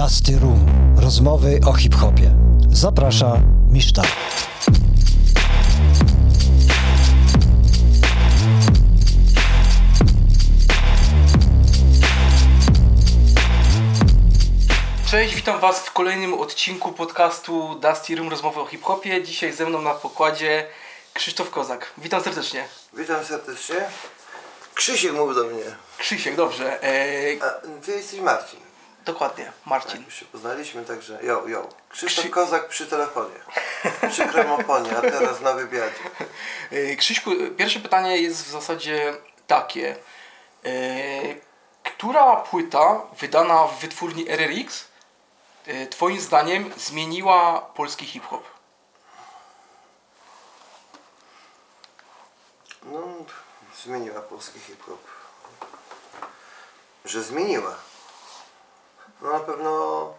Dusty Room. Rozmowy o hip-hopie. Zaprasza Miszta. Cześć, witam Was w kolejnym odcinku podcastu Dusty Room Rozmowy o hip-hopie. Dzisiaj ze mną na pokładzie Krzysztof Kozak. Witam serdecznie. Witam serdecznie. Krzysiek mów do mnie. Krzysiek, dobrze. E, A ty jesteś Marcin. Dokładnie, Marcin. Już się poznaliśmy, także jo, jo. Krzysztof Krzy- Kozak przy telefonie. Przy kremofonie, a teraz na wywiadzie. E, Krzyśku, pierwsze pytanie jest w zasadzie takie. E, która płyta wydana w wytwórni RRX Twoim zdaniem zmieniła polski hip-hop? No, zmieniła polski hip-hop. Że zmieniła. No na pewno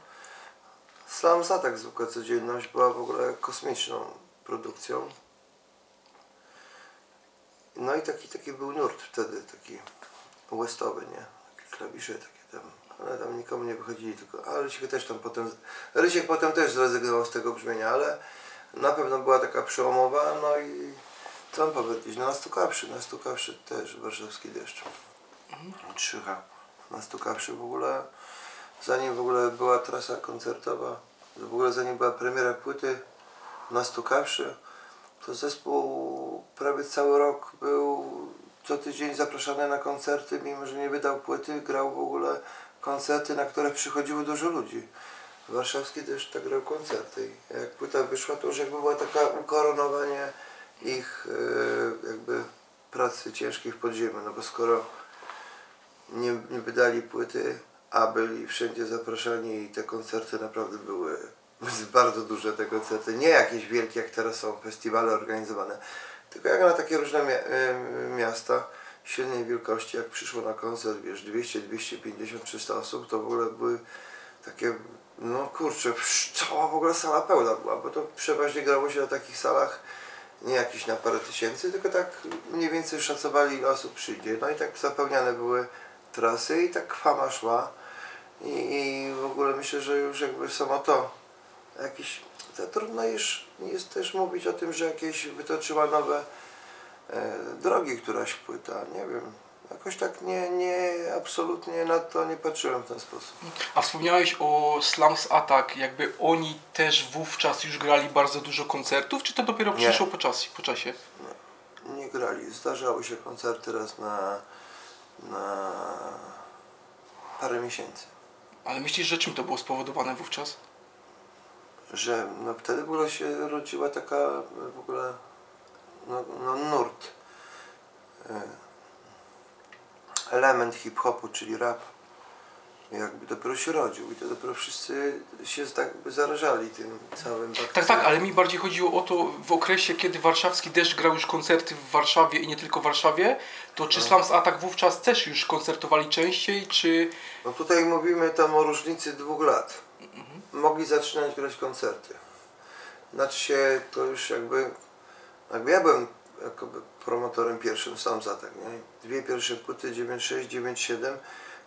Slam Zatak zwykła codzienność była w ogóle kosmiczną produkcją. No i taki, taki był nurt wtedy, taki westowy, nie? Takie klawisze takie tam. Ale tam nikomu nie wychodzili, tylko. A Rysiek też tam potem. Rysiek potem też zrezygnował z tego brzmienia, ale na pewno była taka przełomowa, no i co mam powiedzieć? No nastukawszy, nastukawszy też warszawski deszcz. Trzycha. Nastukawszy w ogóle, zanim w ogóle była trasa koncertowa, w ogóle zanim była premiera płyty Nastukawszy, to zespół prawie cały rok był co tydzień zapraszany na koncerty, mimo że nie wydał płyty, grał w ogóle koncerty, na które przychodziło dużo ludzi. Warszawski też tak grał koncerty. Jak płyta wyszła, to już jakby była taka ukoronowanie ich e, jakby pracy ciężkiej w podziemiu, no bo skoro nie, nie wydali płyty, a byli wszędzie zapraszani i te koncerty naprawdę były bardzo duże te koncerty, nie jakieś wielkie jak teraz są festiwale organizowane, tylko jak na takie różne miasta średniej wielkości, jak przyszło na koncert, wiesz, 200, 250, 300 osób, to w ogóle były takie, no kurczę, cała w ogóle sala pełna była, bo to przeważnie grało się na takich salach nie jakieś na parę tysięcy, tylko tak mniej więcej szacowali ile osób przyjdzie. No i tak zapełniane były trasy i tak fama szła. I, i w ogóle myślę, że już jakby samo to jakieś, to trudno już jest też mówić o tym, że jakieś wytoczyła nowe e, drogi któraś płyta, nie wiem. Jakoś tak nie, nie, absolutnie na to nie patrzyłem w ten sposób. A wspomniałeś o Slums Attack, jakby oni też wówczas już grali bardzo dużo koncertów, czy to dopiero Nie. przyszło po, czas, po czasie? Nie grali. Zdarzały się koncerty raz na, na parę miesięcy. Ale myślisz, że czym to było spowodowane wówczas? że no, wtedy w ogóle się rodziła taka e, w ogóle no, no, nurt. E, Element hip-hopu, czyli rap. Jakby dopiero się rodził i to dopiero wszyscy się tak zarażali tym całym Tak, tak, ale mi bardziej chodziło o to w okresie, kiedy warszawski deszcz grał już koncerty w Warszawie i nie tylko w Warszawie, to czy Slums Attack wówczas też już koncertowali częściej, czy... No tutaj mówimy tam o różnicy dwóch lat. Mogli zaczynać grać koncerty. Znaczy się to już jakby, jakby ja byłem promotorem pierwszym sam za tak, nie? Dwie pierwsze płyty 9.6, 9.7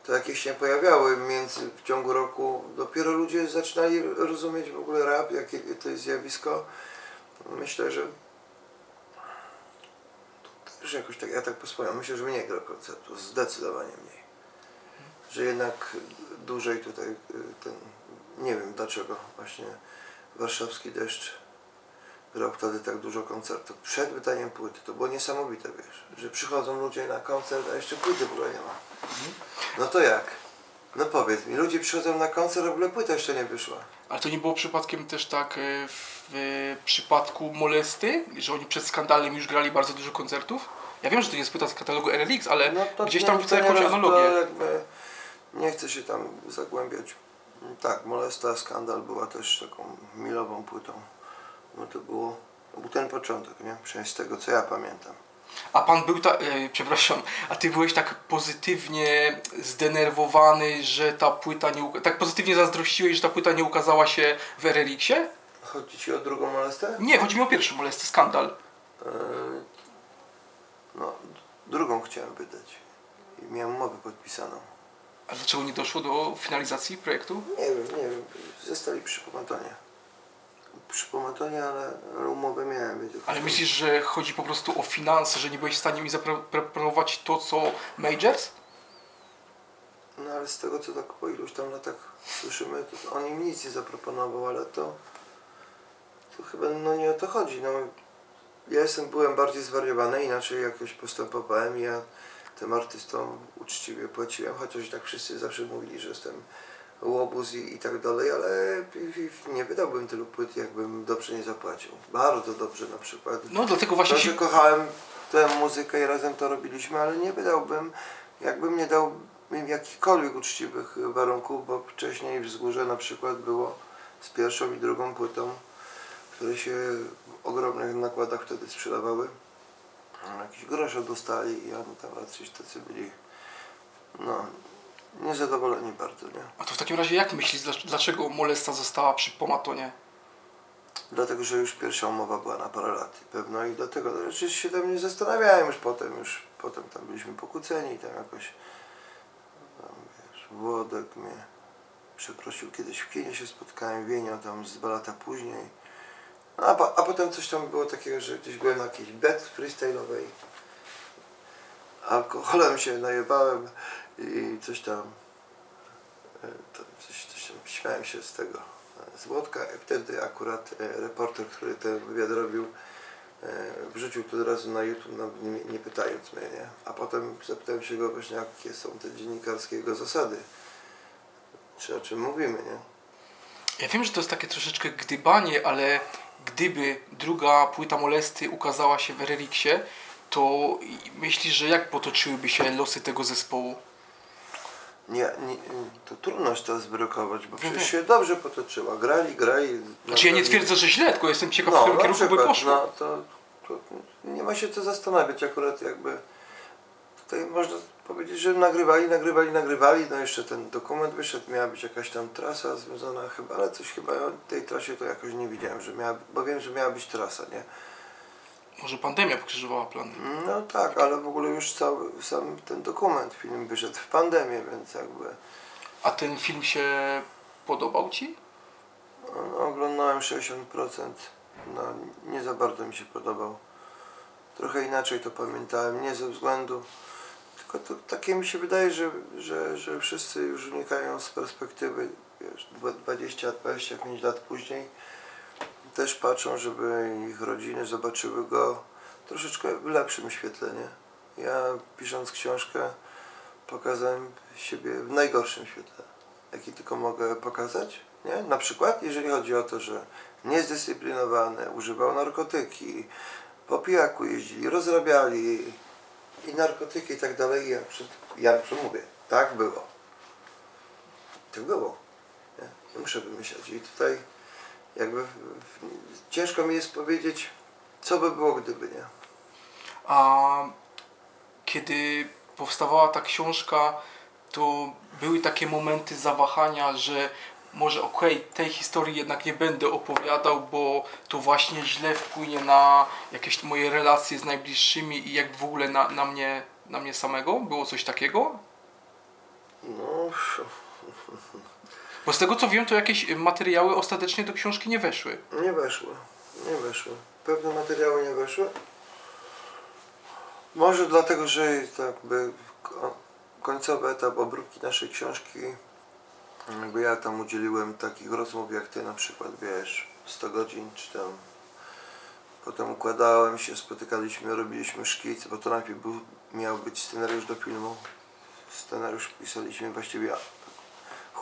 to jakieś się pojawiały między w ciągu roku. Dopiero ludzie zaczynali rozumieć w ogóle rap, jakie to jest zjawisko. Myślę, że to też jakoś tak, ja tak posłucham, myślę, że mniej gra koncertów, zdecydowanie mniej że jednak dłużej tutaj y, ten, nie wiem dlaczego właśnie warszawski deszcz grał wtedy tak dużo koncertów. Przed wydaniem płyty, to było niesamowite, wiesz, że przychodzą ludzie na koncert, a jeszcze płyty w ogóle nie ma. No to jak? No powiedz mi, ludzie przychodzą na koncert, a w ogóle płyta jeszcze nie wyszła. Ale to nie było przypadkiem też tak e, w przypadku Molesty, że oni przed skandalem już grali bardzo dużo koncertów? Ja wiem, że to nie jest płyta z katalogu RLX, ale No gdzieś tam nie jakąś analogię. jakby nie chcę się tam zagłębiać. Tak, Molesta Skandal była też taką milową płytą. No to było, to był ten początek, nie? Przynajmniej z tego co ja pamiętam. A pan był tak, e, przepraszam, a ty byłeś tak pozytywnie zdenerwowany, że ta płyta nie, tak pozytywnie zazdrościłeś, że ta płyta nie ukazała się w RLX-ie? Chodzi ci o drugą molestę? Nie, chodzi mi o pierwszą Molestę, skandal. Yy, no, drugą chciałem wydać. I miałem umowę podpisaną. A dlaczego nie doszło do finalizacji projektu? Nie wiem, nie wiem. Zostali przy pomatonie. Przy pomatonie, ale, ale umowę miałem. Wiecie, Ale myślisz, że chodzi po prostu o finanse, że nie byłeś w stanie mi zaproponować to, co Majors? No ale z tego co tak po iluś tam latach słyszymy, to on im nic nie zaproponował, ale to, to chyba no nie o to chodzi. No, ja jestem, byłem bardziej zwariowany, inaczej jakoś postępowałem i ja tym artystom uczciwie płaciłem, chociaż i tak wszyscy zawsze mówili, że jestem łobuz i, i tak dalej, ale nie wydałbym tylu płyt, jakbym dobrze nie zapłacił. Bardzo dobrze na przykład. No dlatego właśnie To, się... kochałem tę muzykę i razem to robiliśmy, ale nie wydałbym, jakbym nie dał im jakichkolwiek uczciwych warunków, bo wcześniej wzgórze na przykład było z pierwszą i drugą płytą, które się w ogromnych nakładach wtedy sprzedawały. Jakieś grosze dostali i oni tam raczej tacy byli, no, niezadowoleni bardzo, nie? A to w takim razie jak myślisz, dlac- dlaczego Molesta została przy Pomatonie? Dlatego, że już pierwsza umowa była na parę lat i pewno i dlatego rzeczywiście się tam nie zastanawiałem już potem, już potem tam byliśmy pokłóceni, tam jakoś tam, wiesz, Włodek mnie przeprosił kiedyś w kinie się spotkałem, Wienia tam z dwa lata później. A, po, a potem coś tam było takiego, że gdzieś byłem na jakiejś bet freestyle'owej. Alkoholem się najebałem i coś tam e, coś, coś tam śmiałem się z tego e, z Włodka i wtedy akurat e, reporter, który ten wywiad robił wrzucił to od razu na YouTube, no, nie, nie pytając mnie, nie? A potem zapytałem się go właśnie, jakie są te dziennikarskie jego zasady. Czy o czym mówimy, nie? Ja wiem, że to jest takie troszeczkę gdybanie, ale gdyby druga płyta Molesty ukazała się w Reriksie, to myślisz, że jak potoczyłyby się losy tego zespołu? Nie, nie, to trudno to zbrokować, bo Wiem, przecież wiem. się dobrze potoczyła. Grali, grali. Znaczy ja nie twierdzę, że źle, tylko jestem ciekaw, w No, którym na kierunku by przykład, poszło. no, to, to nie ma się co zastanawiać akurat jakby tutaj można powiedzieć, że nagrywali, nagrywali, nagrywali, no jeszcze ten dokument wyszedł, miała być jakaś tam trasa związana chyba, ale coś chyba o tej trasie to jakoś nie widziałem, że miała, bo wiem, że miała być trasa, nie? Może pandemia pokrzyżowała plany. No tak, ale w ogóle już cały sam ten dokument, film wyszedł w pandemię, więc jakby A ten film się podobał Ci? no, oglądałem 60%, no nie za bardzo mi się podobał. Trochę inaczej to pamiętałem, nie ze względu, tylko to takie mi się wydaje, że, że, że wszyscy już unikają z perspektywy, wiesz, 20-25 lat później, też patrzą, żeby ich rodziny zobaczyły go troszeczkę w lepszym świetle, nie? Ja pisząc książkę pokazałem siebie w najgorszym świetle, jaki tylko mogę pokazać, nie? Na przykład, jeżeli chodzi o to, że niezdyscyplinowany, używał narkotyki, po pijaku jeździli, rozrabiali i narkotyki i tak dalej. Ja, przed, ja przemówię, tak było. Tak było. Nie muszę wymyślać. I tutaj jakby ciężko mi jest powiedzieć, co by było gdyby, nie? A kiedy powstawała ta książka, to były takie momenty zawahania, że może okej, tej historii jednak nie będę opowiadał, bo to właśnie źle wpłynie na jakieś moje relacje z najbliższymi i jak w ogóle na, na, mnie, na mnie samego. Było coś takiego? No, Bo z tego co wiem, to jakieś materiały ostatecznie do książki nie weszły. nie weszło. Nie weszło. Pewne materiały nie weszły. Może dlatego, że jakby ko- końcowy etap obróbki naszej książki, jakby ja tam udzieliłem takich rozmów jak ty na przykład, wiesz, 100 godzin czy tam. Potem układałem się, spotykaliśmy, robiliśmy szkic, bo to najpierw był, miał być scenariusz do filmu. Scenariusz pisaliśmy, właściwie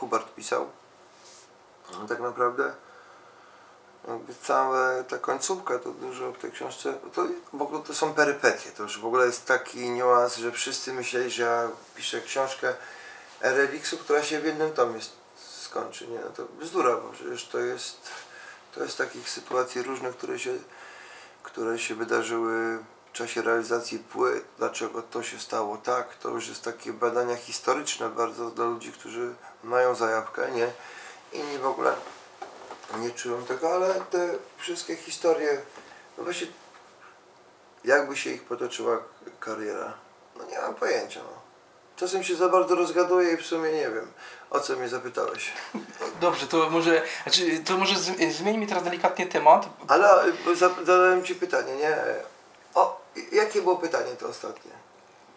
Hubert pisał. No, tak naprawdę jakby cała ta końcówka, to dużo w tej książce, to w ogóle to są perypetie, to już w ogóle jest taki niuans, że wszyscy myśleli, że ja piszę książkę RLX-u, która się w jednym tomie skończy, nie, no to bzdura, bo przecież to jest, to jest takich sytuacji różnych, które się, które się wydarzyły w czasie realizacji płyt, dlaczego to się stało tak, to już jest takie badania historyczne bardzo dla ludzi, którzy mają zajawkę, nie, inni w ogóle nie czułem tego, ale te wszystkie historie, no właśnie, jakby się ich potoczyła kariera, no nie mam pojęcia, no. czasem się za bardzo rozgaduję i w sumie nie wiem, o co mnie zapytałeś. Dobrze, to może, znaczy, to może zmieńmy teraz delikatnie temat. Ale za- zadałem Ci pytanie, nie? O, jakie było pytanie to ostatnie?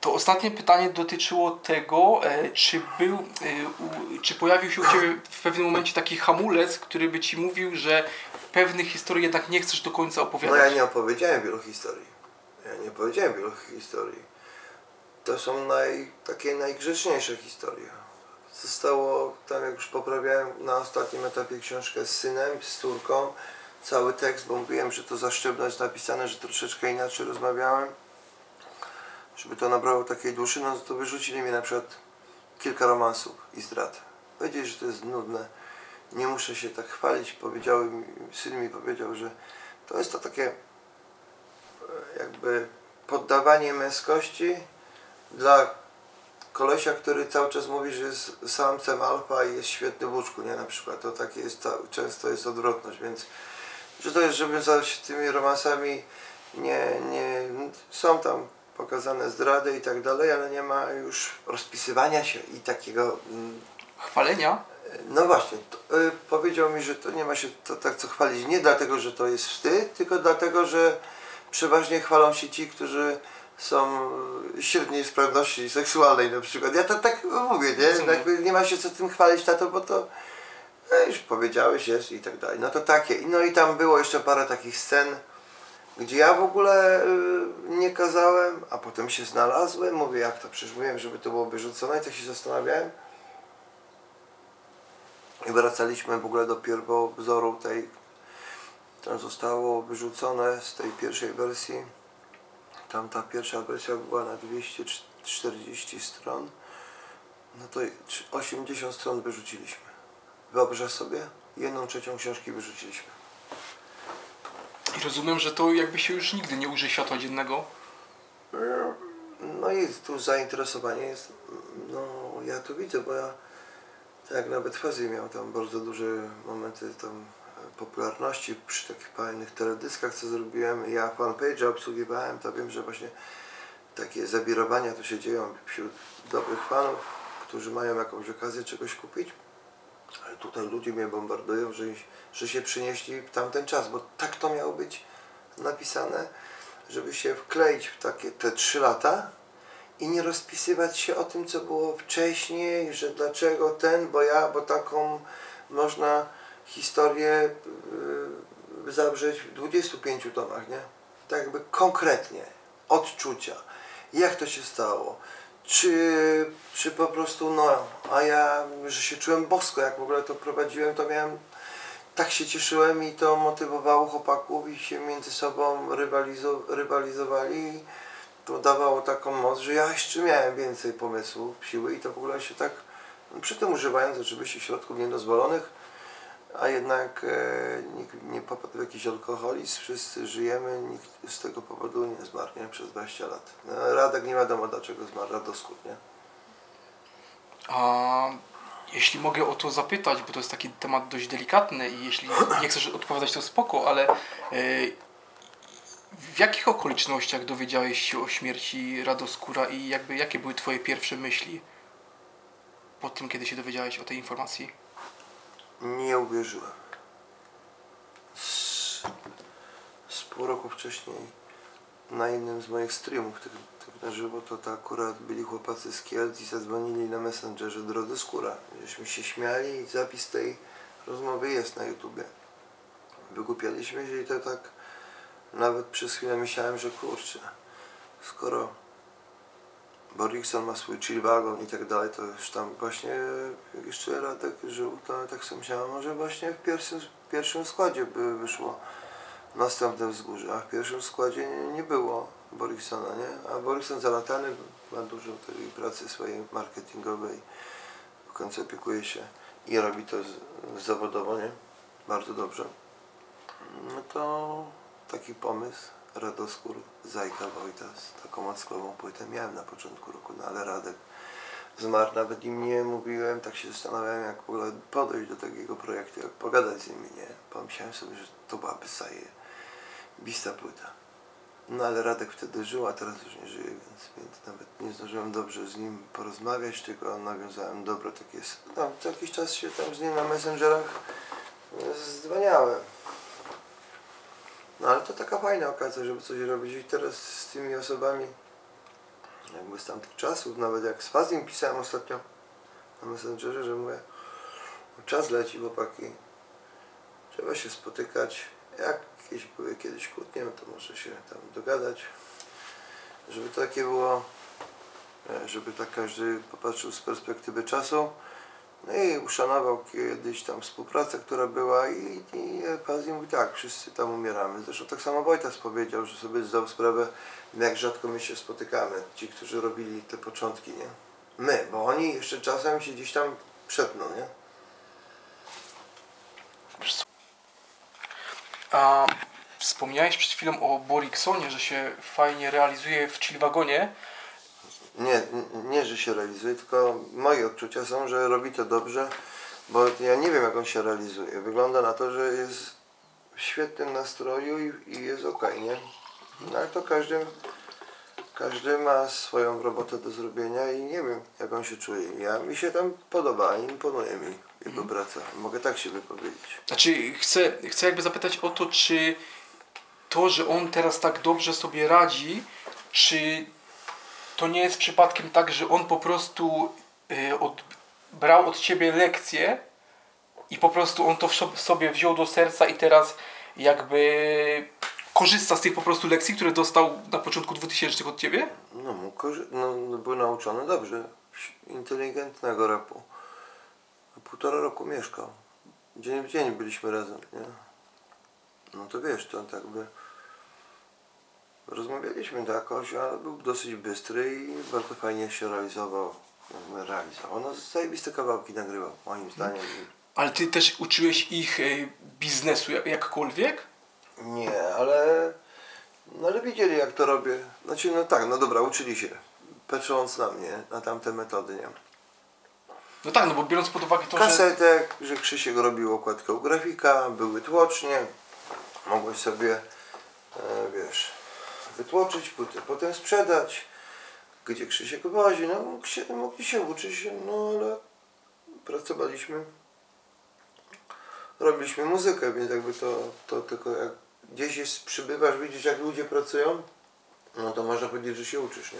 To ostatnie pytanie dotyczyło tego, e, czy był, e, czy pojawił się u Ciebie w pewnym momencie taki hamulec, który by Ci mówił, że pewnych historii jednak nie chcesz do końca No opowiadać. ja nie opowiedziałem wielu historii. Ja nie powiedziałem wielu historii. To są naj, takie najgrzeczniejsze historie. Zostało, tam jak już poprawiałem na ostatnim etapie książkę z synem, z córką, cały tekst, bo mówiłem, że to za sztywno jest napisane, że troszeczkę inaczej rozmawiałem. Żeby to nabrało takiej duszy, no to wyrzucili mi na przykład kilka romansów i zdrad. Powiedzieli, że to jest nudne. Nie muszę się tak chwalić. Powiedziały mi, syn mi powiedział, że to jest to takie e, jakby poddawanie męskości dla kolesia, który cały czas mówi, że jest samcem alfa i jest świetny w łóżku, nie? Na przykład to takie jest, ca- często jest odwrotność, więc że to jest, żeby się tymi romansami nie, nie, są tam pokazane zdrady i tak dalej, ale nie ma już rozpisywania się i takiego mm, Chwalenia? no właśnie, to, y, powiedział mi, że to nie ma się to tak co chwalić. Nie dlatego, że to jest wstyd, tylko dlatego, że przeważnie chwalą się ci, którzy są średniej sprawności seksualnej na przykład. Ja to tak mówię, nie? Jakby nie ma się co tym chwalić, tato, bo to e, już powiedziałeś, jest i tak dalej. No to takie. No i tam było jeszcze parę takich scen, gdzie ja w ogóle y, nie kazałem, a potem się znalazłem. Mówię, jak to przecież mówiłem, żeby to było wyrzucone i tak się zastanawiałem. I wracaliśmy w ogóle do pierwowzoru tej, to zostało wyrzucone z tej pierwszej wersji. Tam ta pierwsza wersja była na 240 stron. No to 80 stron wyrzuciliśmy. Wyobrażasz sobie? Jedną trzecią książki wyrzuciliśmy. Rozumiem, że to jakby się już nigdy nie użyje światła dziennego. No i tu zainteresowanie jest, no ja to widzę, bo ja tak nawet Fezji miał tam bardzo duże momenty tam e, popularności przy takich fajnych teledyskach, co zrobiłem. Ja fanpage'a obsługiwałem, to wiem, że właśnie takie zabirowania tu się dzieją wśród dobrych fanów, którzy mają jakąś okazję czegoś kupić. Ale tutaj ludzie mnie bombardują, że, że się przynieśli w tamten czas, bo tak to miało być napisane, żeby się wkleić w takie te trzy lata i nie rozpisywać się o tym, co było wcześniej, że dlaczego ten, bo ja, bo taką można historię yy, zawrzeć w 25 tomach, nie? Tak jakby konkretnie, odczucia, jak to się stało, czy, czy po prostu, no, a ja, że się czułem bosko, jak w ogóle to prowadziłem, to miałem, tak się cieszyłem i to motywowało chłopaków i się między sobą rywalizo, rywalizowali to dawało taką moc, że ja jeszcze miałem więcej pomysłów, siły i to w ogóle się tak, przy tym używając oczywiście środków niedozwolonych, a jednak e, nikt nie popadł w jakiś alkoholizm, wszyscy żyjemy, nikt z tego powodu nie zmarł, nie? Przez 20 lat. No, Radek nie wiadomo dlaczego zmarł, Radoskut, nie? A jeśli mogę o to zapytać, bo to jest taki temat dość delikatny i jeśli nie chcesz odpowiadać, to spoko, ale e, w jakich okolicznościach dowiedziałeś się o śmierci Radoskóra i jakby jakie były Twoje pierwsze myśli po tym, kiedy się dowiedziałeś o tej informacji? Nie uwierzyłem. Z, z pół roku wcześniej na jednym z moich streamów, tych, tych na żywo, to, to akurat byli chłopacy z Kielc i zadzwonili na Messengerze do Radoskóra. Żeśmy się śmiali i zapis tej rozmowy jest na YouTubie. Wygłupialiśmy się i to tak nawet przez chwilę myślałem, że kurczę, skoro Borikson ma swój chill wagon i tak dalej, to już tam właśnie jak jeszcze Radek żył, to tak sobie myślałem, może właśnie w pierwszym, w pierwszym składzie by wyszło następne wzgórze, a w pierwszym składzie nie, nie było Boriksona, nie? A Borikson zalatany ma dużo tej pracy swojej marketingowej, w końcu opiekuje się i robi to zawodowo, nie? Bardzo dobrze. No to taki pomysł, Radoskór, Zajka Wojtas, taką mockową płytę miałem na początku roku, no ale Radek zmarł, nawet im nie mówiłem, tak się zastanawiałem jak podejść do takiego projektu, jak pogadać z nimi, nie? Pomyślałem sobie, że to byłaby bista płyta. No ale Radek wtedy żył, a teraz już nie żyje, więc, więc nawet nie zdążyłem dobrze z nim porozmawiać, tylko nawiązałem dobre takie... Tam co jakiś czas się tam z nim na Messengerach e, dzwoniałem. No ale to taka fajna okazja, żeby coś robić. I teraz z tymi osobami jakby z tamtych czasów, nawet jak z Fazim pisałem ostatnio na Messengerze, że mówię, czas leci chłopaki, trzeba się spotykać, jak jakieś były kiedyś kłótnie, no to może się tam dogadać, żeby takie było, e, żeby tak każdy popatrzył z perspektywy czasu, no i uszanował kiedyś tam współpracę, która była i, i Pazji mówi tak, wszyscy tam umieramy. Zresztą tak samo Wojtas powiedział, że sobie zdał sprawę, jak rzadko my się spotykamy, ci, którzy robili te początki, nie? My, bo oni jeszcze czasem się gdzieś tam przetną, nie? A wspomniałeś przed chwilą o Boriksonie, że się fajnie realizuje w Chillwagonie. Nie, nie, że się realizuje, tylko moje odczucia są, że robi to dobrze, bo ja nie wiem, jak on się realizuje. Wygląda na to, że jest w świetnym nastroju i, i jest okej, nie? No ale to każdy, każdy ma swoją robotę do zrobienia i nie wiem, jak on się czuje. Ja, mi się tam podoba, imponuje mi jego praca. Mogę tak się wypowiedzieć. Znaczy, chcę, chcę jakby zapytać o to, czy to, że on teraz tak dobrze sobie radzi, czy to nie jest przypadkiem tak, że on po prostu y, od, brał od ciebie lekcje i po prostu on to w so- sobie wziął do serca i teraz jakby korzysta z tych po prostu lekcji, które dostał na początku 2000 od ciebie? No, no, no, był nauczony dobrze, inteligentnego rapu. Półtora roku mieszkał. Dzień w dzień byliśmy razem, nie? No to wiesz, to tak by... Rozmawialiśmy jakoś, ale był dosyć bystry i bardzo fajnie się realizował. Realizował. No zajebiste kawałki nagrywał, moim zdaniem. Ale ty też uczyłeś ich y, biznesu jak- jakkolwiek? Nie, ale... No ale widzieli jak to robię. Znaczy, no tak, no dobra, uczyli się. Patrząc na mnie, na tamte metody, nie? No tak, no bo biorąc pod uwagę to, że... kasetek, że Krzysiek robił okładkę u grafika, były tłocznie, mogłeś sobie, e, wiesz, wytłoczyć płytę, potem sprzedać, gdzie Krzysiek wozi, no mogli się uczyć, no ale pracowaliśmy, robiliśmy muzykę, więc jakby to, to tylko jak gdzieś jest, przybywasz, widzisz jak ludzie pracują, no to można powiedzieć, że się uczysz, nie?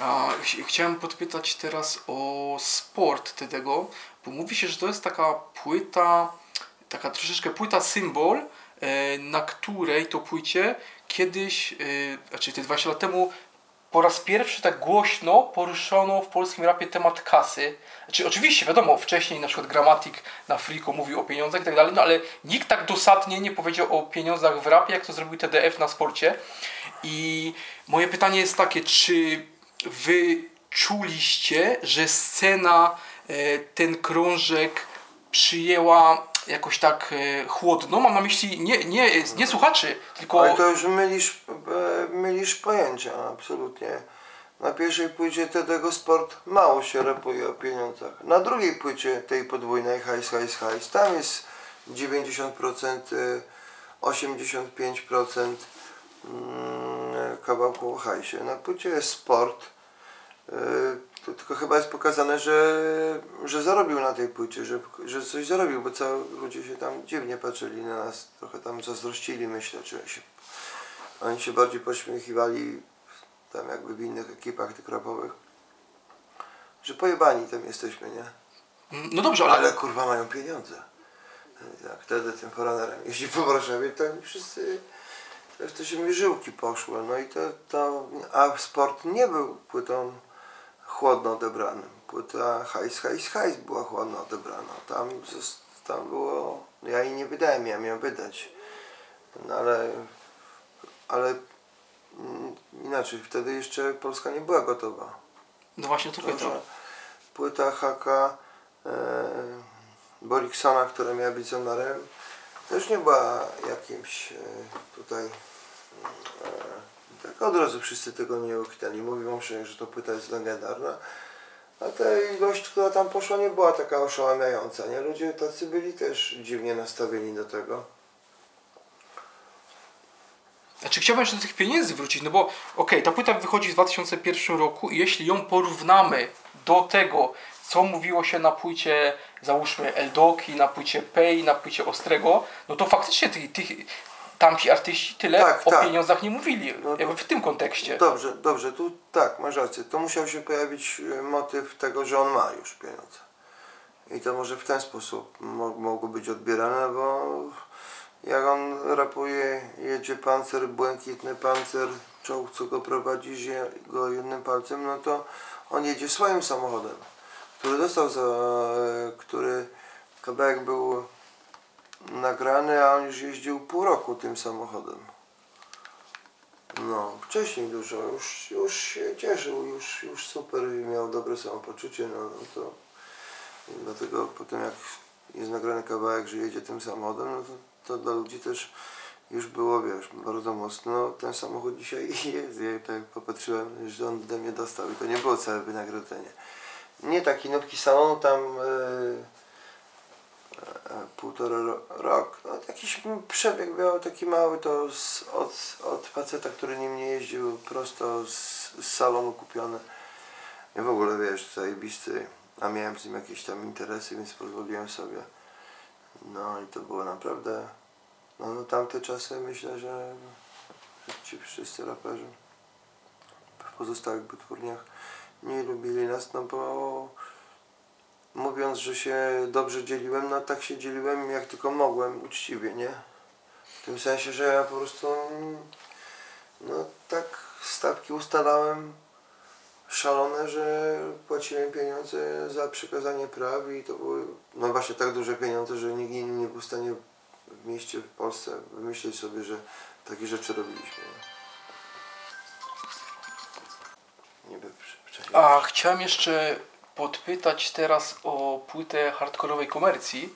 A, ch- chciałem podpytać teraz o sport tego, bo mówi się, że to jest taka płyta, taka troszeczkę płyta symbol, na której to płycie kiedyś, e, znaczy te 20 lat temu, po raz pierwszy tak głośno poruszono w polskim rapie temat kasy. Znaczy, oczywiście, wiadomo, wcześniej na przykład Gramatik na Friko mówił o pieniądzach i tak dalej, no ale nikt tak dosadnie nie powiedział o pieniądzach w rapie, jak to zrobił TDF na sporcie. I moje pytanie jest takie, czy wy czuliście, że scena, e, ten krążek przyjęła jakoś tak e, chłodno? Mam na myśli nie, nie, nie słuchaczy, tylko... Ale to już mylisz, e, mylisz pojęcia, absolutnie. Na pierwszej płycie Tedego Sport mało się rapuje o pieniądzach. Na drugiej płycie tej podwójnej Hajs, Hajs, Hajs, tam jest 90%, e, 85% mm, kawałku o hajsie. Na płycie jest sport. E, To tylko chyba jest pokazane, że, że zarobił na tej płycie, że, że coś zarobił, bo cały ludzie się tam dziwnie patrzyli na nas, trochę tam zazdrościli, myślę, czy się, oni się bardziej pośmiechiwali tam jakby w innych ekipach tych rapowych, że pojebani tam jesteśmy, nie? No dobrze, ale, Ale kurwa mają pieniądze. Jak wtedy tym foranerem jeździ po Warszawie, to oni wszyscy, to się mi żyłki poszły. No i to, to, a sport nie był płytą chłodno odebranym. Płyta hajs, hajs, hajs była chłodno odebrana. Tam, tam było, ja jej nie wydałem, ja miałem wydać. No ale, ale mm, inaczej, wtedy jeszcze Polska nie była gotowa. no właśnie to pytam. płyta Haka e, Boriksona, która miała być zonarem, też nie była jakimś e, tutaj e, tak od razu wszyscy tego nie uchytali. Mówią, że, że to płyta jest legendarna. A ta ilość, która tam poszła, nie była taka oszałamiająca. Nie? Ludzie tacy byli też dziwnie nastawieni do tego. Znaczy chciałbym jeszcze do tych pieniędzy wrócić, no bo okej, ta płyta wychodzi w 2001 roku i jeśli ją porównamy do tego, co mówiło się na płycie, załóżmy Eldoki, na płycie Pay, na płycie Ostrego, no to faktycznie tych, tych, tamci artyści tyle Tak, o tak. pieniądzach nie mówili, No to- jakby w tym kontekście. Dobrze, dobrze, tu tak, masz rację. To musiał się pojawić e, motyw tego, że on ma już pieniądze. I to może w ten sposób mo mogło być odbierane, bo jak on rapuje, jedzie pancer, błękitny pancer, czołg, co go prowadzi, go jednym palcem, no to on jedzie swoim samochodem, który dostał za, e, który kawałek był nagrany, a on już jeździł pół roku tym samochodem. No, wcześniej dużo, już, już się cieszył, już, już super miał dobre samopoczucie, no, no to dlatego potem jak jest nagrany kawałek, że jedzie tym samochodem, no to, to dla ludzi też już było, wiesz, bardzo mocno, ten samochód dzisiaj jest, ja tak popatrzyłem, że on ode mnie dostał i to nie było całe wynagrodzenie. Nie taki nowki salonu tam e, półtora ro, rok, no jakiś przebieg miał taki mały, to z, od, od faceta, który nim nie jeździł, prosto z, z salonu kupione. Ja w ogóle, wiesz, zajebisty, a miałem z nim jakieś tam interesy, więc pozwoliłem sobie. No i to było naprawdę, no, no tamte czasy myślę, że ci wszyscy raperzy w pozostałych wytwórniach nie lubili nas, no bo mówiąc, że się dobrze dzieliłem, no tak się dzieliłem jak tylko mogłem, uczciwie, nie? W tym sensie, że ja po prostu no tak stawki ustalałem szalone, że płaciłem pieniądze za przekazanie praw i to były no właśnie tak duże pieniądze, że nikt inny nie był w stanie w mieście, w Polsce wymyślić sobie, że takie rzeczy robiliśmy. Nie? Niby. A chciałem jeszcze podpytać teraz o płytę hardkorowej komercji,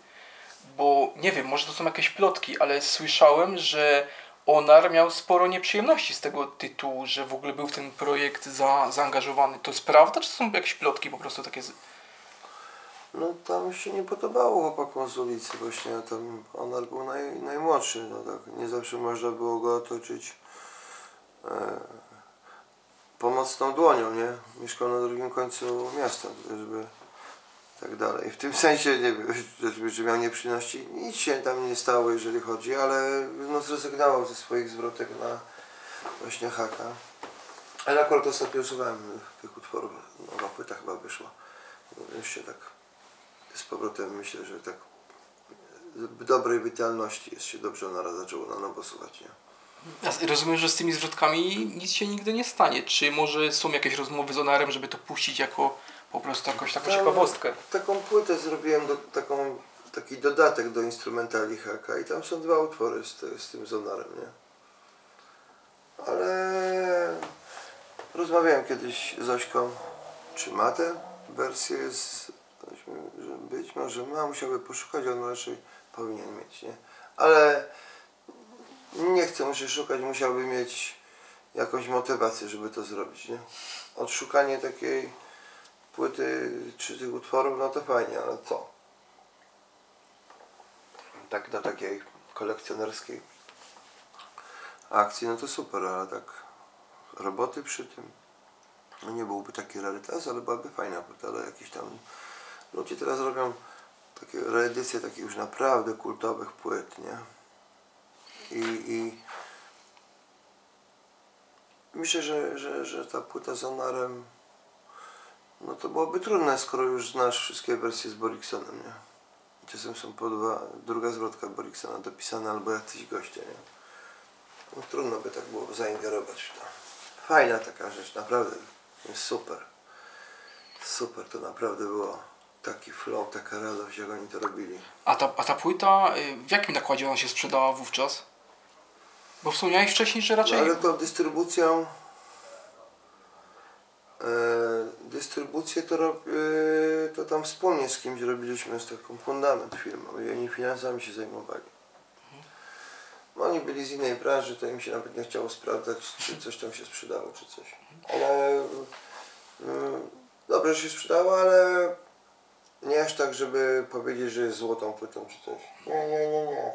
bo nie wiem, może to są jakieś plotki, ale słyszałem, że Onar miał sporo nieprzyjemności z tego tytułu, że w ogóle był w ten projekt za, zaangażowany. To jest prawda, czy to są jakieś plotki po prostu takie? Z... No tam się nie podobało chłopakom z ulicy właśnie, tam Onar był naj, najmłodszy, no tak, nie zawsze można było go otoczyć e, pomocną dłonią, nie? Mieszkał na drugim końcu miasta, żeby tak dalej. W tym sensie, nie wiem, że, miał nieprzyjemności, nic się tam nie stało, jeżeli chodzi, ale no zrezygnował ze swoich zwrotek na właśnie haka. Ale akurat ostatnio słuchałem tych utworów, nowa płyta chyba wyszła. Się tak z powrotem myślę, że tak dobrej witalności jest się dobrze ona zaczęło na nowo słuchać, nie? Rozumiem, że z tymi zwrotkami nic się nigdy nie stanie. Czy może są jakieś rozmowy z Onarem, żeby to puścić jako po prostu jakąś taką No, ciekawostkę? Taką płytę zrobiłem, do, taką, taki dodatek do instrumentali haka i tam są dwa utwory z, z tym zonarem, nie? Ale rozmawiałem kiedyś z Ośką, czy ma tę wersję z, być może ma, musiałby poszukać, on raczej powinien mieć, nie? Ale nie chcę, muszę szukać, musiałby mieć jakąś motywację, żeby to zrobić, nie? Odszukanie takiej płyty czy tych utworów, no to fajnie, ale co? Tak do takiej kolekcjonerskiej akcji, no to super, ale tak roboty przy tym, no nie byłby taki rarytas, ale byłaby fajna płyta, ale jakieś tam ludzie teraz robią takie reedycje takich już naprawdę kultowych płyt, nie? I, i myślę, że, że, że ta płyta z Onarem no to byłoby trudne, skoro już znasz wszystkie wersje z Boriksonem, nie? Czasem są po dwa, druga zwrotka Boriksona dopisana albo jacyś goście, nie? No trudno by tak było zaingerować w to. Fajna taka rzecz, naprawdę. Super. Super, to naprawdę było taki flow, taka radość, jak oni to robili. A ta, a ta płyta, y, w jakim nakładzie ona się sprzedała wówczas? Bo wspomniałeś wcześniej, że raczej... No, ale to dystrybucją e, dystrybucję to, rob, to tam wspólnie z kimś robiliśmy z taką fundament firmą i oni finansami się zajmowali. No, oni byli z innej branży, to im się nawet nie chciało sprawdzać, czy coś tam się sprzedało, czy coś. Ale mm, dobrze się sprzedało, ale nie aż tak, żeby powiedzieć, że jest złotą płytą, czy coś. Nie, nie, nie, nie.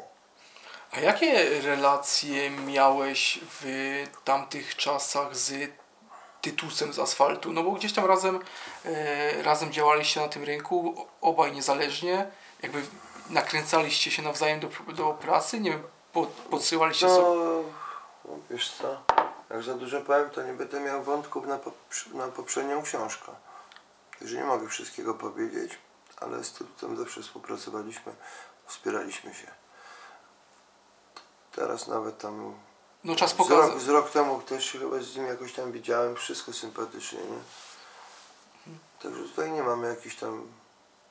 A jakie relacje miałeś w tamtych czasach z Tytusem z asfaltu? No bo gdzieś tam razem, e, razem działaliście na tym rynku, obaj niezależnie, jakby nakręcaliście się nawzajem do, do pracy, nie wiem, po, podsyłaliście No, sobie. no, wiesz co, jak za dużo powiem, to nie będę miał wątków na, poprz- na poprzednią książkę. Także nie mogę wszystkiego powiedzieć, ale z Tytutem zawsze współpracowaliśmy, wspieraliśmy się. Teraz nawet tam No czas z pokazał. rok, z rok temu też chyba z nim jakoś tam widziałem, wszystko sympatycznie, nie? Także tutaj nie mamy jakiś tam,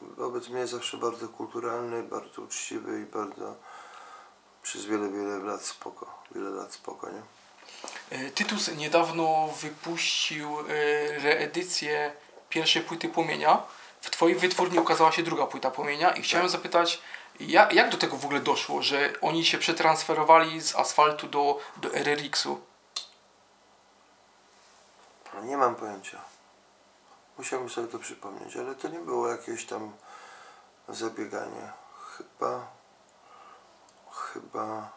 wobec mnie zawsze bardzo kulturalny, bardzo uczciwy i bardzo przez wiele, wiele lat spoko, wiele lat spoko, nie? E, Tytus niedawno wypuścił e, reedycję pierwszej płyty Płomienia. W Twojej wytwórni ukazała się druga płyta Płomienia i chciałem zapytać, jak, jak do tego w ogóle doszło, że oni się przetransferowali z asfaltu do, do RRX-u? No, Nie mam pojęcia. Musiałbym sobie to przypomnieć, ale to nie było jakieś tam zabieganie. Chyba, chyba,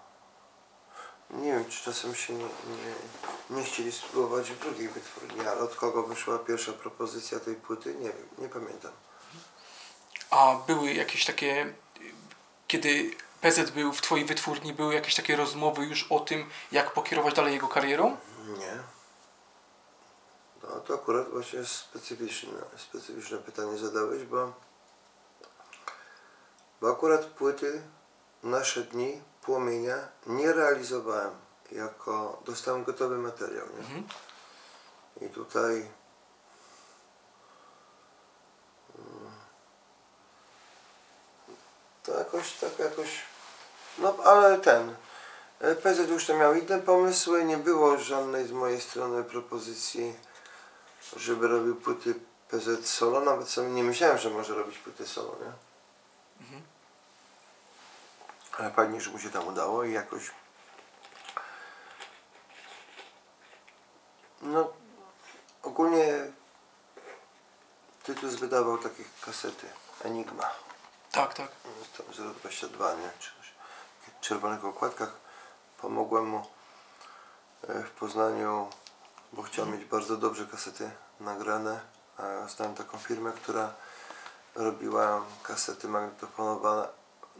nie wiem, czy czasem się nie, nie, nie chcieli spróbować w drugiej wytwórni, ale od kogo wyszła pierwsza propozycja tej płyty, nie wiem, nie pamiętam. A były jakieś takie, kiedy PZ był w Twojej wytwórni, były jakieś takie rozmowy już o tym, jak pokierować dalej jego karierą? Nie. No to akurat właśnie specyficzne, specyficzne pytanie zadałeś, bo, bo akurat płyty nasze dni płomienia nie realizowałem jako dostałem gotowy materiał. Nie? Mhm. I tutaj to jakoś tak jakoś no ale ten e, PZ już to miał inne pomysły, nie było żadnej z mojej strony propozycji, żeby robił płyty PZ solo, nawet sobie nie myślałem, że może robić płyty solo, nie? Mhm. Ale fajnie, że mu się tam udało i jakoś no ogólnie Tytus wydawał takie kasety Enigma Tak, tak. Tam 022, nie? W czerwonych okładkach. Pomogłem mu e, w Poznaniu, bo chciał mieć bardzo dobrze kasety nagrane. Znałem taką firmę, która robiła kasety magnetofonowe,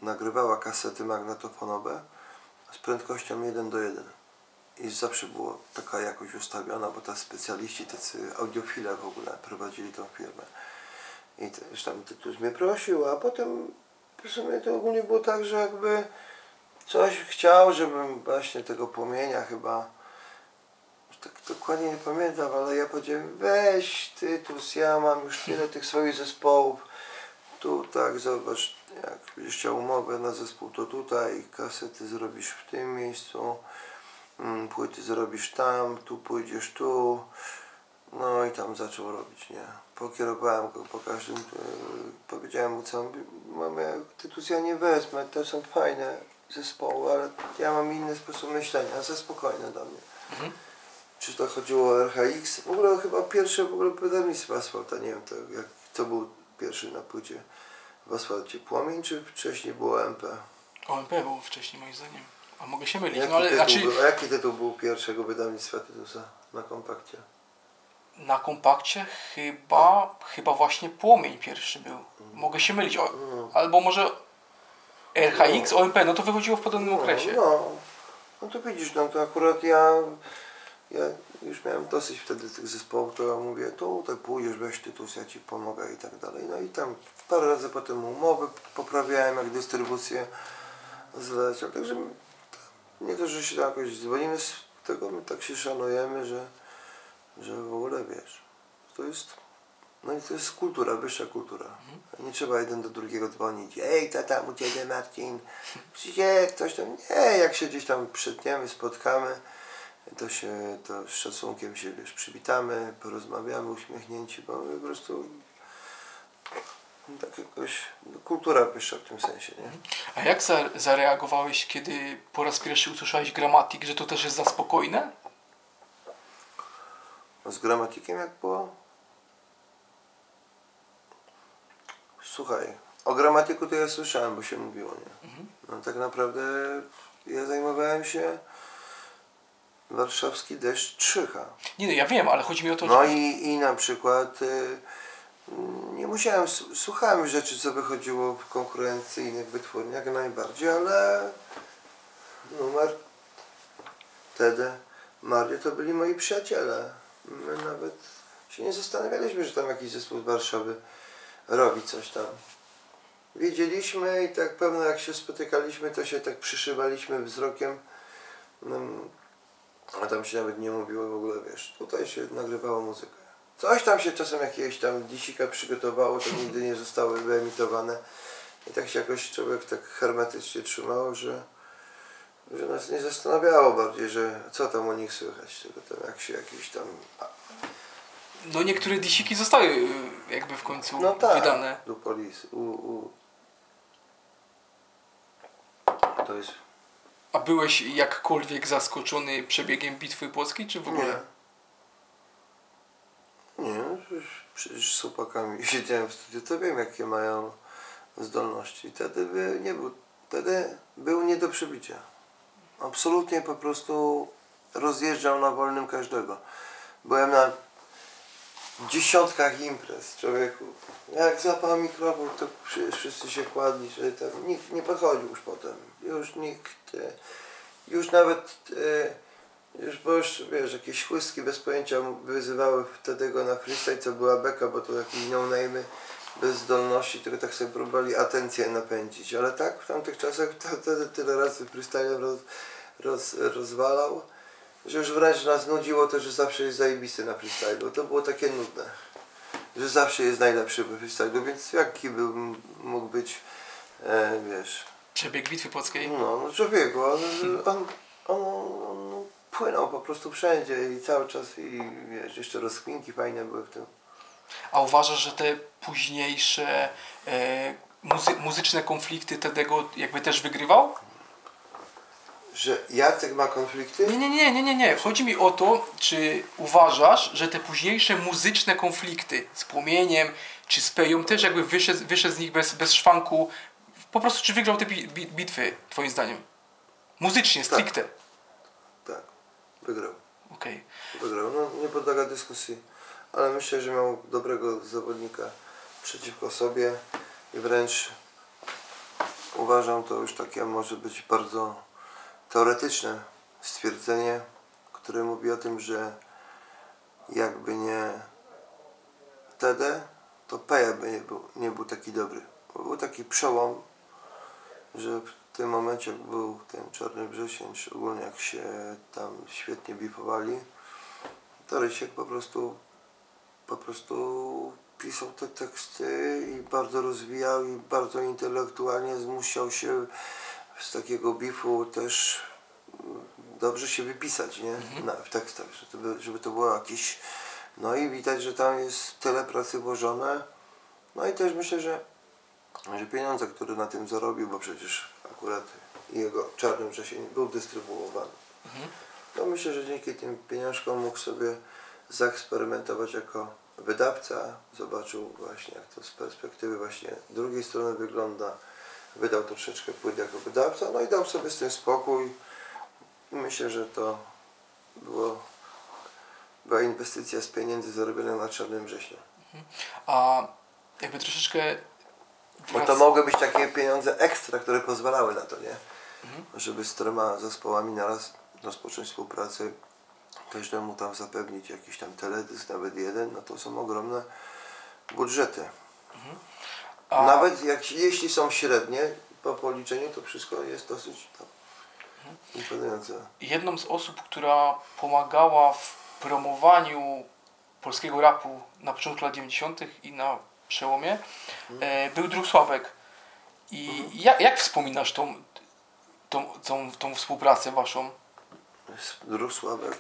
nagrywała kasety magnetofonowe z prędkością 1 do 1. I zawsze było taka jakość ustawiona, bo ta specjaliści, tacy audiofile w ogóle prowadzili tą firmę. I też tam Tytus mnie prosił, a potem w sumie to ogólnie było tak, że jakby coś chciał, żebym właśnie tego płomienia chyba tak dokładnie nie pamiętam, ale ja powiedziałem weź Tytus, ja mam już tyle tych swoich zespołów. Tu tak, zobacz, jak będziesz chciał umowę na zespół, to tutaj, kasety zrobisz w tym miejscu, mm, płyty zrobisz tam, tu pójdziesz tu. No i tam zaczął robić, nie. Pokierowałem go po każdym, e, powiedziałem mu co, mamy Tytus ja nie wezmę, to są fajne zespoły, ale ja mam inny sposób myślenia, za spokojne do mnie. Mhm. Czy to chodziło o RHX? W ogóle chyba pierwsze w ogóle wydawnictwo Asfalta, nie wiem to, jak, to był pierwszy na płycie w Asfalcie. Płomień czy wcześniej było MP? OMP było wcześniej moim zdaniem. A mogę się mylić, Jaki, no ale tytuł, znaczy, jaki tytuł był pierwszego wydawnictwa Tytusa na kompakcie? Na kompakcie chyba, chyba właśnie Płomień pierwszy był. Mogę się mylić. O, albo może RHX, OMP, no to wychodziło w podobnym okresie. No, no to widzisz, no to akurat ja, ja już miałem dosyć wtedy tych zespołów, to ja mówię, tu tak pójdziesz, weź tytus, ja Ci pomogę i tak dalej. No i tam parę razy potem umowy poprawiałem, jak dystrybucję zleciał. Także nie to, że się jakoś dzwonimy z tego, my tak się szanujemy, że, że w ogóle wiesz, to jest no i to jest kultura, wyższa kultura. Nie trzeba jeden do drugiego dzwonić. Ej, tam u Ciebie Marcin? Przyjdzie ktoś tam. Nie, jak się gdzieś tam przytniemy, spotkamy, to się to z szacunkiem się wiesz, przywitamy, porozmawiamy uśmiechnięci, bo my po prostu tak jakoś no, kultura wyższa w tym sensie, nie? A jak za, zareagowałeś, kiedy po raz pierwszy usłyszałeś gramatik, że to też jest za spokojne? Z gramatikiem jak było? Słuchaj, o gramatyku to ja słyszałem, bo się mówiło, nie? No tak naprawdę ja zajmowałem się warszawski deszcz Trzycha. Nie no, ja wiem, ale chodzi mi o to, No że... i, i na przykład y, nie musiałem, słuchałem rzeczy, co wychodziło w konkurencyjnych wytwórniach najbardziej, ale numer wtedy Mario to byli moi przyjaciele. My nawet się nie zastanawialiśmy, że tam jakiś zespół z Warszawy robi coś tam. Wiedzieliśmy i tak pewno jak się spotykaliśmy, to się tak przyszywaliśmy wzrokiem. Mm, a tam się nawet nie mówiło w ogóle, wiesz, tutaj się nagrywało muzykę. Coś tam się czasem jakiegoś tam dzisika przygotowało, to nigdy nie zostało wyemitowane. I tak się jakoś człowiek tak hermetycznie trzymał, że, że nas nie zastanawiało bardziej, że co tam u nich słychać, tylko tam jak się jakieś tam... No niektóre disiki zostały y, jakby w końcu No tak, wydane. do polis, u, u... To jest... A byłeś jakkolwiek zaskoczony przebiegiem bitwy płockiej, czy w ogóle? Nie. Nie, no przecież, przecież z chłopakami siedziałem w studiu, to wiem jakie mają zdolności. Wtedy by nie był, wtedy był nie do przebicia. Absolutnie po prostu rozjeżdżał na wolnym każdego. Byłem na dziesiątkach imprez, człowieku. Jak zapał mikrofon, to wszyscy się kładli, że tam nikt nie podchodził już potem. Już nikt, e, już nawet, e, już bo już wiesz, jakieś chłystki bez pojęcia wyzywały wtedy go na freestyle, co była beka, bo to jakieś no name'y bez zdolności, tylko tak sobie próbowali atencję napędzić. Ale tak, w tamtych czasach wtedy tyle razy freestylem roz, roz, rozwalał, że już wręcz nas nudziło to, że zawsze jest zajebisty na freestylu. To było takie nudne, że zawsze jest najlepszy we freestylu, więc jaki był, mógł być, e, wiesz, Przebieg bitwy płockiej? no, no człowieku, on, on, on, on płynął po prostu wszędzie i cały czas i wiesz, jeszcze rozkminki fajne były w tym. A uważasz, że te późniejsze e, muzy muzyczne konflikty Tedego jakby też wygrywał? Że Jacek ma konflikty? Nie, nie, nie, nie, nie, nie. Chodzi mi o to, czy uważasz, że te późniejsze muzyczne konflikty z Płomieniem czy z Peją też jakby wyszedł, wyszedł z nich bez, bez szwanku, po prostu czy wygrał te bi bi bitwy, twoim zdaniem? Muzycznie, stricte. Tak, wygrał. Okej. Wygrał, no nie podlega dyskusji, ale myślę, że miał dobrego zawodnika przeciwko sobie i wręcz uważam to już takie może być bardzo teoretyczne stwierdzenie, które mówi o tym, że jakby nie wtedy, to Peja by nie był, nie był taki dobry. Bo był taki przełom, że w tym momencie jak był ten Czarny Wrzesień, szczególnie jak się tam świetnie bifowali, to Rysiek po prostu po prostu pisał te teksty i bardzo rozwijał i bardzo intelektualnie zmusiał się z takiego bifu też dobrze się wypisać, nie? Na, w tekstach, żeby żeby to było jakieś... No i widać, że tam jest tyle pracy włożone. No i też myślę, że, że pieniądze, które na tym zarobił, bo przecież akurat jego Czarny Wrzesień był dystrybuowany. No myślę, że dzięki tym pieniążkom mógł sobie zaeksperymentować jako wydawca. Zobaczył właśnie jak to z perspektywy właśnie drugiej strony wygląda. Wydał troszeczkę płyt jako wydawca, no i dał sobie z tym spokój. Myślę, że to było, była inwestycja z pieniędzy zarobionych na Czarnym Wrześniu. A jakby troszeczkę... Bo to mogły być takie pieniądze ekstra, które pozwalały na to, nie? Żeby z czterema zespołami naraz rozpocząć współpracę, każdemu tam zapewnić jakiś tam teledysk, nawet jeden, no to są ogromne budżety. A, Nawet jak, jeśli są średnie, po policzeniu to wszystko jest dosyć tam, imponujące. jedną z osób, która pomagała w promowaniu polskiego rapu na początku lat 90. i na przełomie, e, był Drusławek. I jak, jak wspominasz tą, tą, tą, tą współpracę waszą? Drusławek,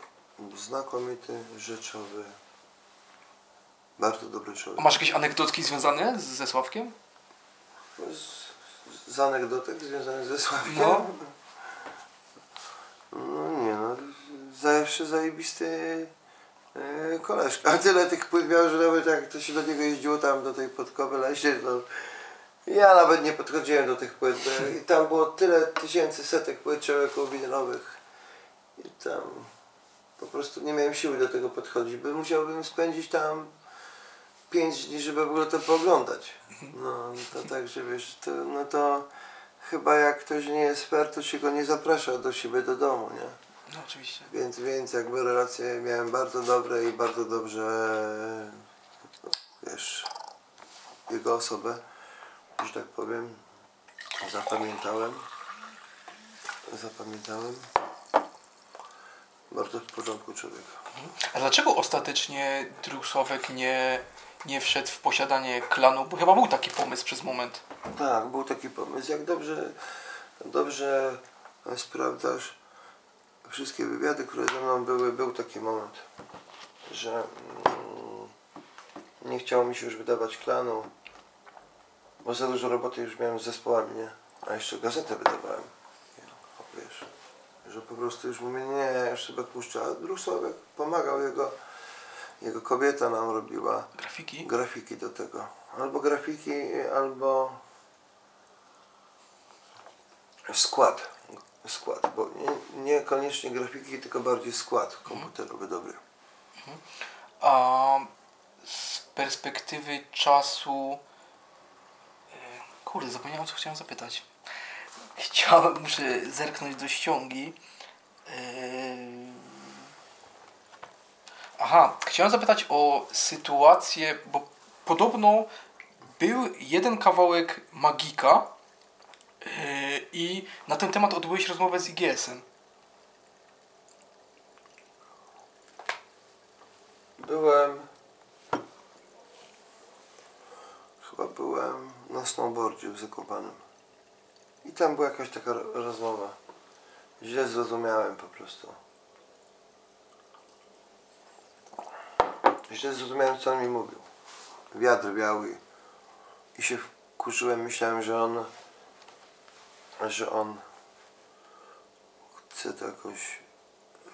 znakomity, rzeczowy, bardzo dobry A człowiek. masz jakieś anegdotki związane z- ze Sławkiem? Z, z anegdotek związanych ze Sławkiem? No. No nie no, zawsze zajebisty e, koleżka. A tyle tych płyt miał, że nawet jak to się do niego jeździło tam do tej podkowy lesie, to Ja nawet nie podchodziłem do tych płyt. bo I tam było tyle tysięcy setek płyt człowieków winylowych. I tam po prostu nie miałem siły do tego podchodzić, bo musiałbym spędzić tam pięć dni, żeby w ogóle to pooglądać. No to tak, że wiesz, to, no to chyba jak ktoś nie jest fair, to się go nie zaprasza do siebie do domu, nie? No oczywiście. Więc, więc jakby relacje miałem bardzo dobre i bardzo dobrze, wiesz, jego osobę, że tak powiem, zapamiętałem. Zapamiętałem. Bardzo w porządku człowiek. A dlaczego ostatecznie Drusławek nie, nie wszedł w posiadanie klanu? Bo chyba był taki pomysł przez moment. Tak, był taki pomysł. Jak dobrze, dobrze sprawdzasz wszystkie wywiady, które ze mną były, był taki moment, że mm, nie chciało mi się już wydawać klanu, bo za dużo roboty już miałem z zespołami, nie? A jeszcze gazetę wydawałem. Wiesz, że po prostu już mówię, nie, już sobie puszczę. A Drusławek pomagał, jego, jego kobieta nam robiła Grafiki? grafiki do tego. Albo grafiki, albo skład. Skład, bo nie, niekoniecznie grafiki, tylko bardziej skład komputerowy dobry. A z perspektywy czasu. e, Kurde, zapomniałem co chciałem zapytać. Chciałem, muszę zerknąć do ściągi. E, Aha, chciałem zapytać o sytuację, bo podobno był jeden kawałek Magika e, i na ten temat odbyłeś rozmowę z IGS-em. Byłem. Chyba byłem na snowboardzie w Zakopanem. I tam była jakaś taka ro- rozmowa. Źle zrozumiałem po prostu. Źle zrozumiałem, co on mi mówił. Wiatr wiał i, i się wkurzyłem. Myślałem, że on, że on chce to jakoś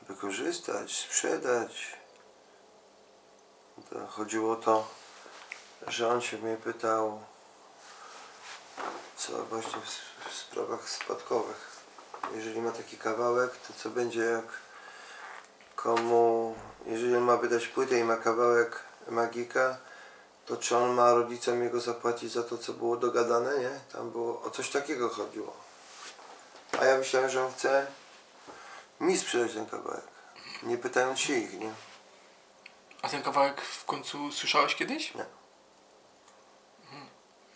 wykorzystać, sprzedać. To chodziło o to, że on się mnie pytał, co właśnie w, w sprawach spadkowych. Jeżeli ma taki kawałek, to co będzie jak komu, jeżeli on ma wydać płytę i ma kawałek magika, to czy on ma rodzicom jego zapłacić za to, co było dogadane, nie? Tam było, o coś takiego chodziło. A ja myślałem, że on chce mi sprzedać ten kawałek, nie pytając się ich, nie? A ten kawałek w końcu słyszałeś kiedyś? Nie.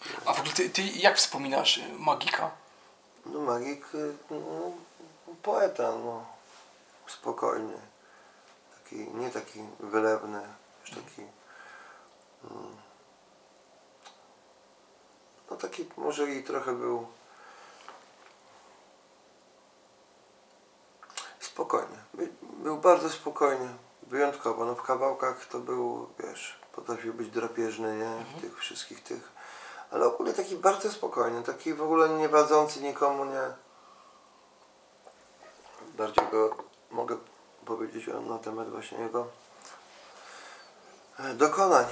Mhm. A w ogóle ty, ty jak wspominasz y, Magika? No magik, y, no, poeta, no, spokojny. Taki, nie taki wylewny, już taki, mm, no taki może i trochę był spokojny. By, był bardzo spokojny, wyjątkowo. No w kawałkach to był, wiesz, potrafił być drapieżny, nie? W tych wszystkich tych. Ale ogólnie taki bardzo spokojny, taki w ogóle nie wadzący nikomu, nie. Bardziej go mogę powiedzieć na temat właśnie jego e, dokonań.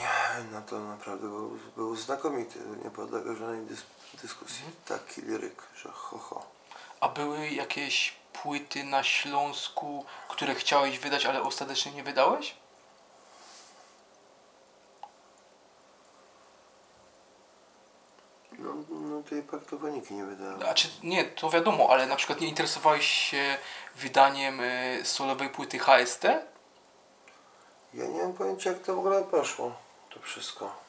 No to naprawdę był, był znakomity, nie podlega żadnej dys, dyskusji. Taki liryk, że ho, ho. A były jakieś płyty na Śląsku, które chciałeś wydać, ale ostatecznie nie wydałeś? No, no tej paktowaniki nie wydałem. A czy nie, to wiadomo, ale na przykład nie interesowałeś się wydaniem y, solowej płyty HST? Ja nie mam pojęcia jak to w ogóle poszło, to wszystko.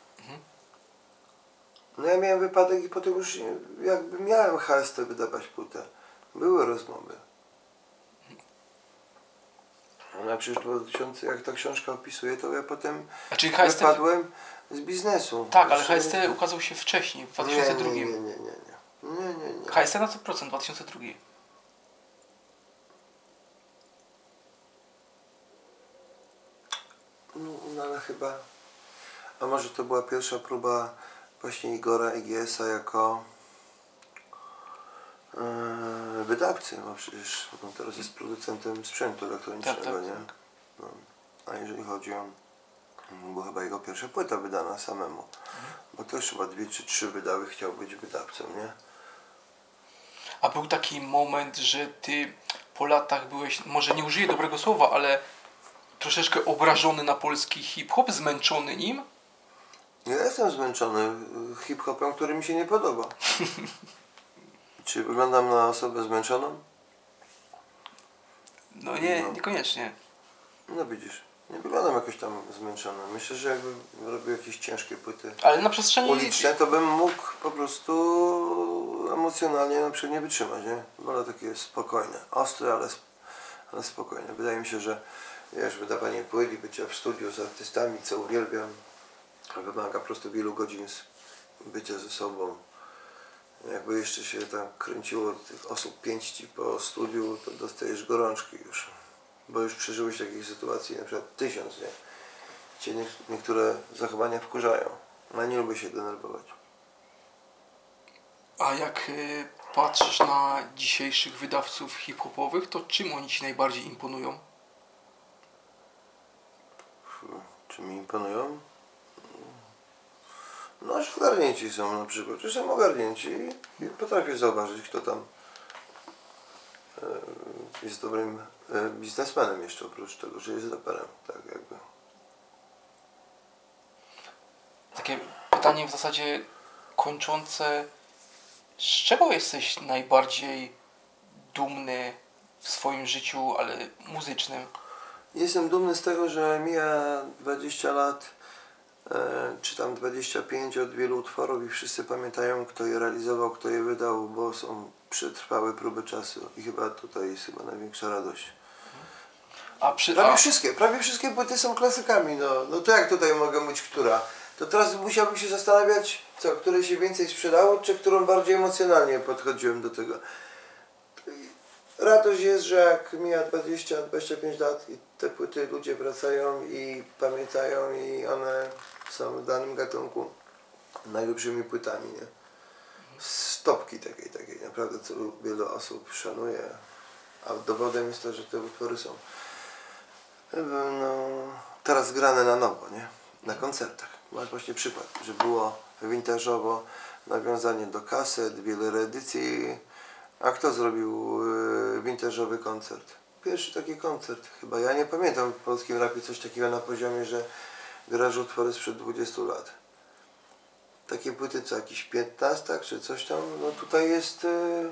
No ja miałem wypadek i potem już jakby miałem HST wydawać płytę. Były rozmowy. No a przecież 2000, jak ta książka opisuje, to ja potem A czyli HST... wypadłem z biznesu. Tak, ale HST ukazał się wcześniej, w Nie, 2002. nie, nie, nie, nie, nie. Nie, nie, nie. HST na 100%, 2002. No, no ale chyba. A może to była pierwsza próba właśnie Igora IGS-a jako e, wydawcy, bo przecież on teraz jest producentem sprzętu elektronicznego, Tak, tak, nie? tak. No. A jeżeli chodzi o Była chyba jego pierwsza płyta wydana samemu. Bo też chyba dwie czy trzy wydały, chciał być wydawcą, nie? A był taki moment, że ty po latach byłeś, może nie użyję dobrego słowa, ale troszeczkę obrażony na polski hip-hop, zmęczony nim? Ja jestem zmęczony hip-hopem, który mi się nie podoba. Czy wyglądam na osobę zmęczoną? No nie, No. niekoniecznie. No widzisz, nie wyglądam jakoś tam zmęczony. Myślę, że jakbym robił jakieś ciężkie płyty Ale na przestrzeni... uliczne, to bym mógł po prostu emocjonalnie na przykład nie wytrzymać, nie? Wolę takie spokojne, ostre, ale, ale spokojne. Wydaje mi się, że wiesz, wydawanie płyt i bycie w studiu z artystami, co uwielbiam, wymaga po prostu wielu godzin bycia ze sobą. Jakby jeszcze się tam kręciło tych osób pięć ci po studiu, to dostajesz gorączki już. Bo już przeżyłeś takich sytuacji na przykład tysiąc, nie? Cię nie, niektóre zachowania wkurzają. No nie lubię się denerwować. A jak y, patrzysz na dzisiejszych wydawców hip-hopowych, to czym oni ci najbardziej imponują? Czy mi imponują? No, że ogarnięci są na przykład. Że są ogarnięci i potrafię zauważyć, kto tam e, jest dobrym biznesmenem jeszcze, oprócz tego, że jest raperem. Tak jakby. Takie pytanie w zasadzie kończące. Z czego jesteś najbardziej dumny w swoim życiu, ale muzycznym? Jestem dumny z tego, że mija 20 lat, e, czy tam 25 od wielu utworów i wszyscy pamiętają, kto je realizował, kto je wydał, bo są przetrwałe próby czasu i chyba tutaj jest chyba największa radość. A przy, Prawie a, wszystkie, prawie wszystkie płyty są klasykami, no, no to jak tutaj mogę być która? To teraz musiałbym się zastanawiać, co, które się więcej sprzedało, czy którą bardziej emocjonalnie podchodziłem do tego. Radość jest, że jak mija 20-25 lat i te płyty ludzie wracają i pamiętają i one są w danym gatunku najlepszymi płytami, nie? Stopki takiej, takiej, naprawdę, co wiele osób szanuje, a dowodem jest to, że te utwory są no, teraz grane na nowo, nie? Na koncertach. Masz właśnie przykład, że było vintage'owo, nawiązanie do kaset, wiele reedycji. A kto zrobił y, vintage'owy koncert? Pierwszy taki koncert chyba. Ja nie pamiętam w polskim rapie coś takiego na poziomie, że grasz utwory sprzed 20 lat. Takie płyty co jakiś 15 czy coś tam, no tutaj jest, y,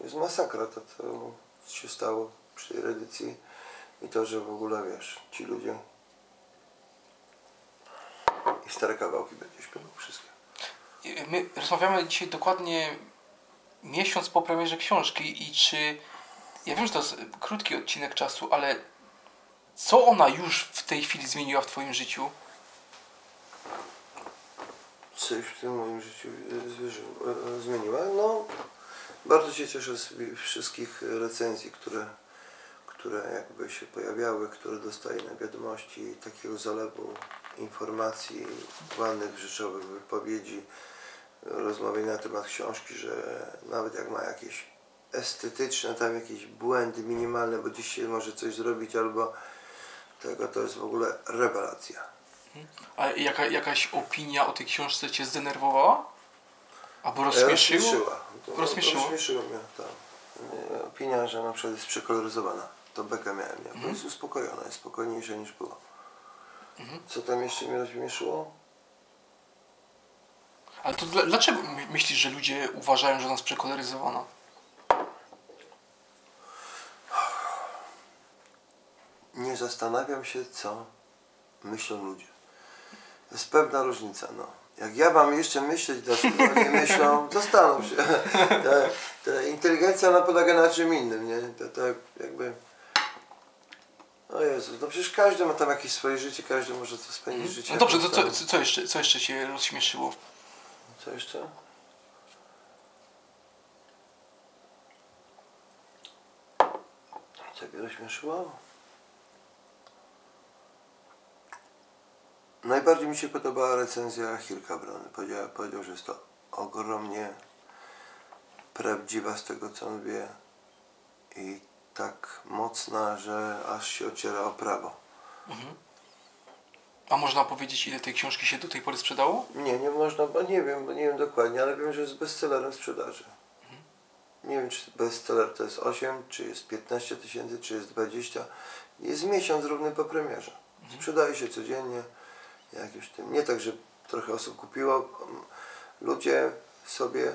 jest masakra to, co się stało przy reedycji. I to, że w ogóle wiesz, ci ludzie i stare kawałki będzie śpiewał wszystkie. my rozmawiamy dzisiaj dokładnie miesiąc po premierze książki i czy... Ja wiem, że to jest krótki odcinek czasu, ale co ona już w tej chwili zmieniła w Twoim życiu? Coś w tym moim życiu e, e, e, zmieniła. No, bardzo się cieszę z wszystkich recenzji, które, które jakby się pojawiały, które dostaję na wiadomości, takiego zalewu informacji, ładnych, rzeczowych wypowiedzi, rozmowy na temat książki, że nawet jak ma jakieś estetyczne, tam jakieś błędy minimalne, bo dziś się może coś zrobić albo tego, to jest w ogóle rewelacja. A jaka, jakaś opinia o tej książce Cię zdenerwowała? Albo? Rozśmieszyła. To, Rozśmieszyło? Rozśmieszyło mnie, tak. Opinia, że na przykład jest przekoloryzowana. To bekę miałem, nie? Mhm. Jest uspokojona, jest spokojniejsza niż było. Co tam jeszcze mnie rozśmieszyło? Ale to dla, dlaczego my- myślisz, że ludzie uważają, że ona jest przekoloryzowana? Nie zastanawiam się, co myślą ludzie. To jest pewna różnica, no. Jak ja mam jeszcze myśleć, dlaczego nie myślą, zastanów się. Ta, ta inteligencja ona polega na czym innym, nie? To, to jakby... O Jezu, no przecież każdy ma tam jakieś swoje życie, każdy może to spędzić życie. No dobrze, to co, co, jeszcze, co jeszcze Cię rozśmieszyło? Co jeszcze? Co mnie rozśmieszyło? Najbardziej mi się podobała recenzja Hilka Brony. Powiedział, powiedział, że jest to ogromnie prawdziwa z tego, co on wie i tak mocna, że aż się ociera o prawo. A można powiedzieć, ile tej książki się do tej pory sprzedało? Nie, nie można, bo nie wiem, bo nie wiem dokładnie, ale wiem, że jest bestsellerem sprzedaży. Nie wiem, czy bestseller to jest 8, czy jest 15 tysięcy, czy jest 20. Jest miesiąc równy po premierze. Sprzedaje się codziennie. Jakieś tym. Nie tak, że trochę osób kupiło. Ludzie sobie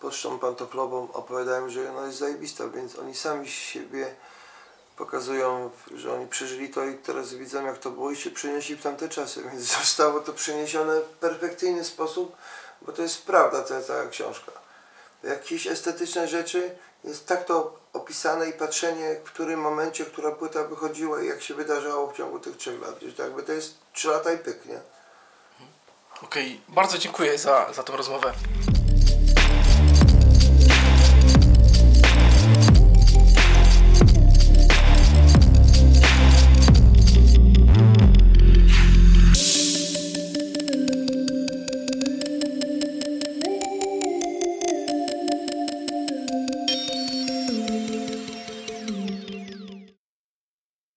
pocztą pantoflową opowiadają, że ona jest zajebista, więc oni sami siebie pokazują, że oni przeżyli to i teraz widzą jak to było i się przenieśli w tamte czasy, więc zostało to przeniesione w perfekcyjny sposób, bo to jest prawda, ta cała książka. Jakieś estetyczne rzeczy, jest tak to opisane i patrzenie, w którym momencie, która płyta wychodziła i jak się wydarzało w ciągu tych trzech lat. Że jakby to jest trzy lata i pyk, nie? Okej, bardzo dziękuję za, za tę rozmowę.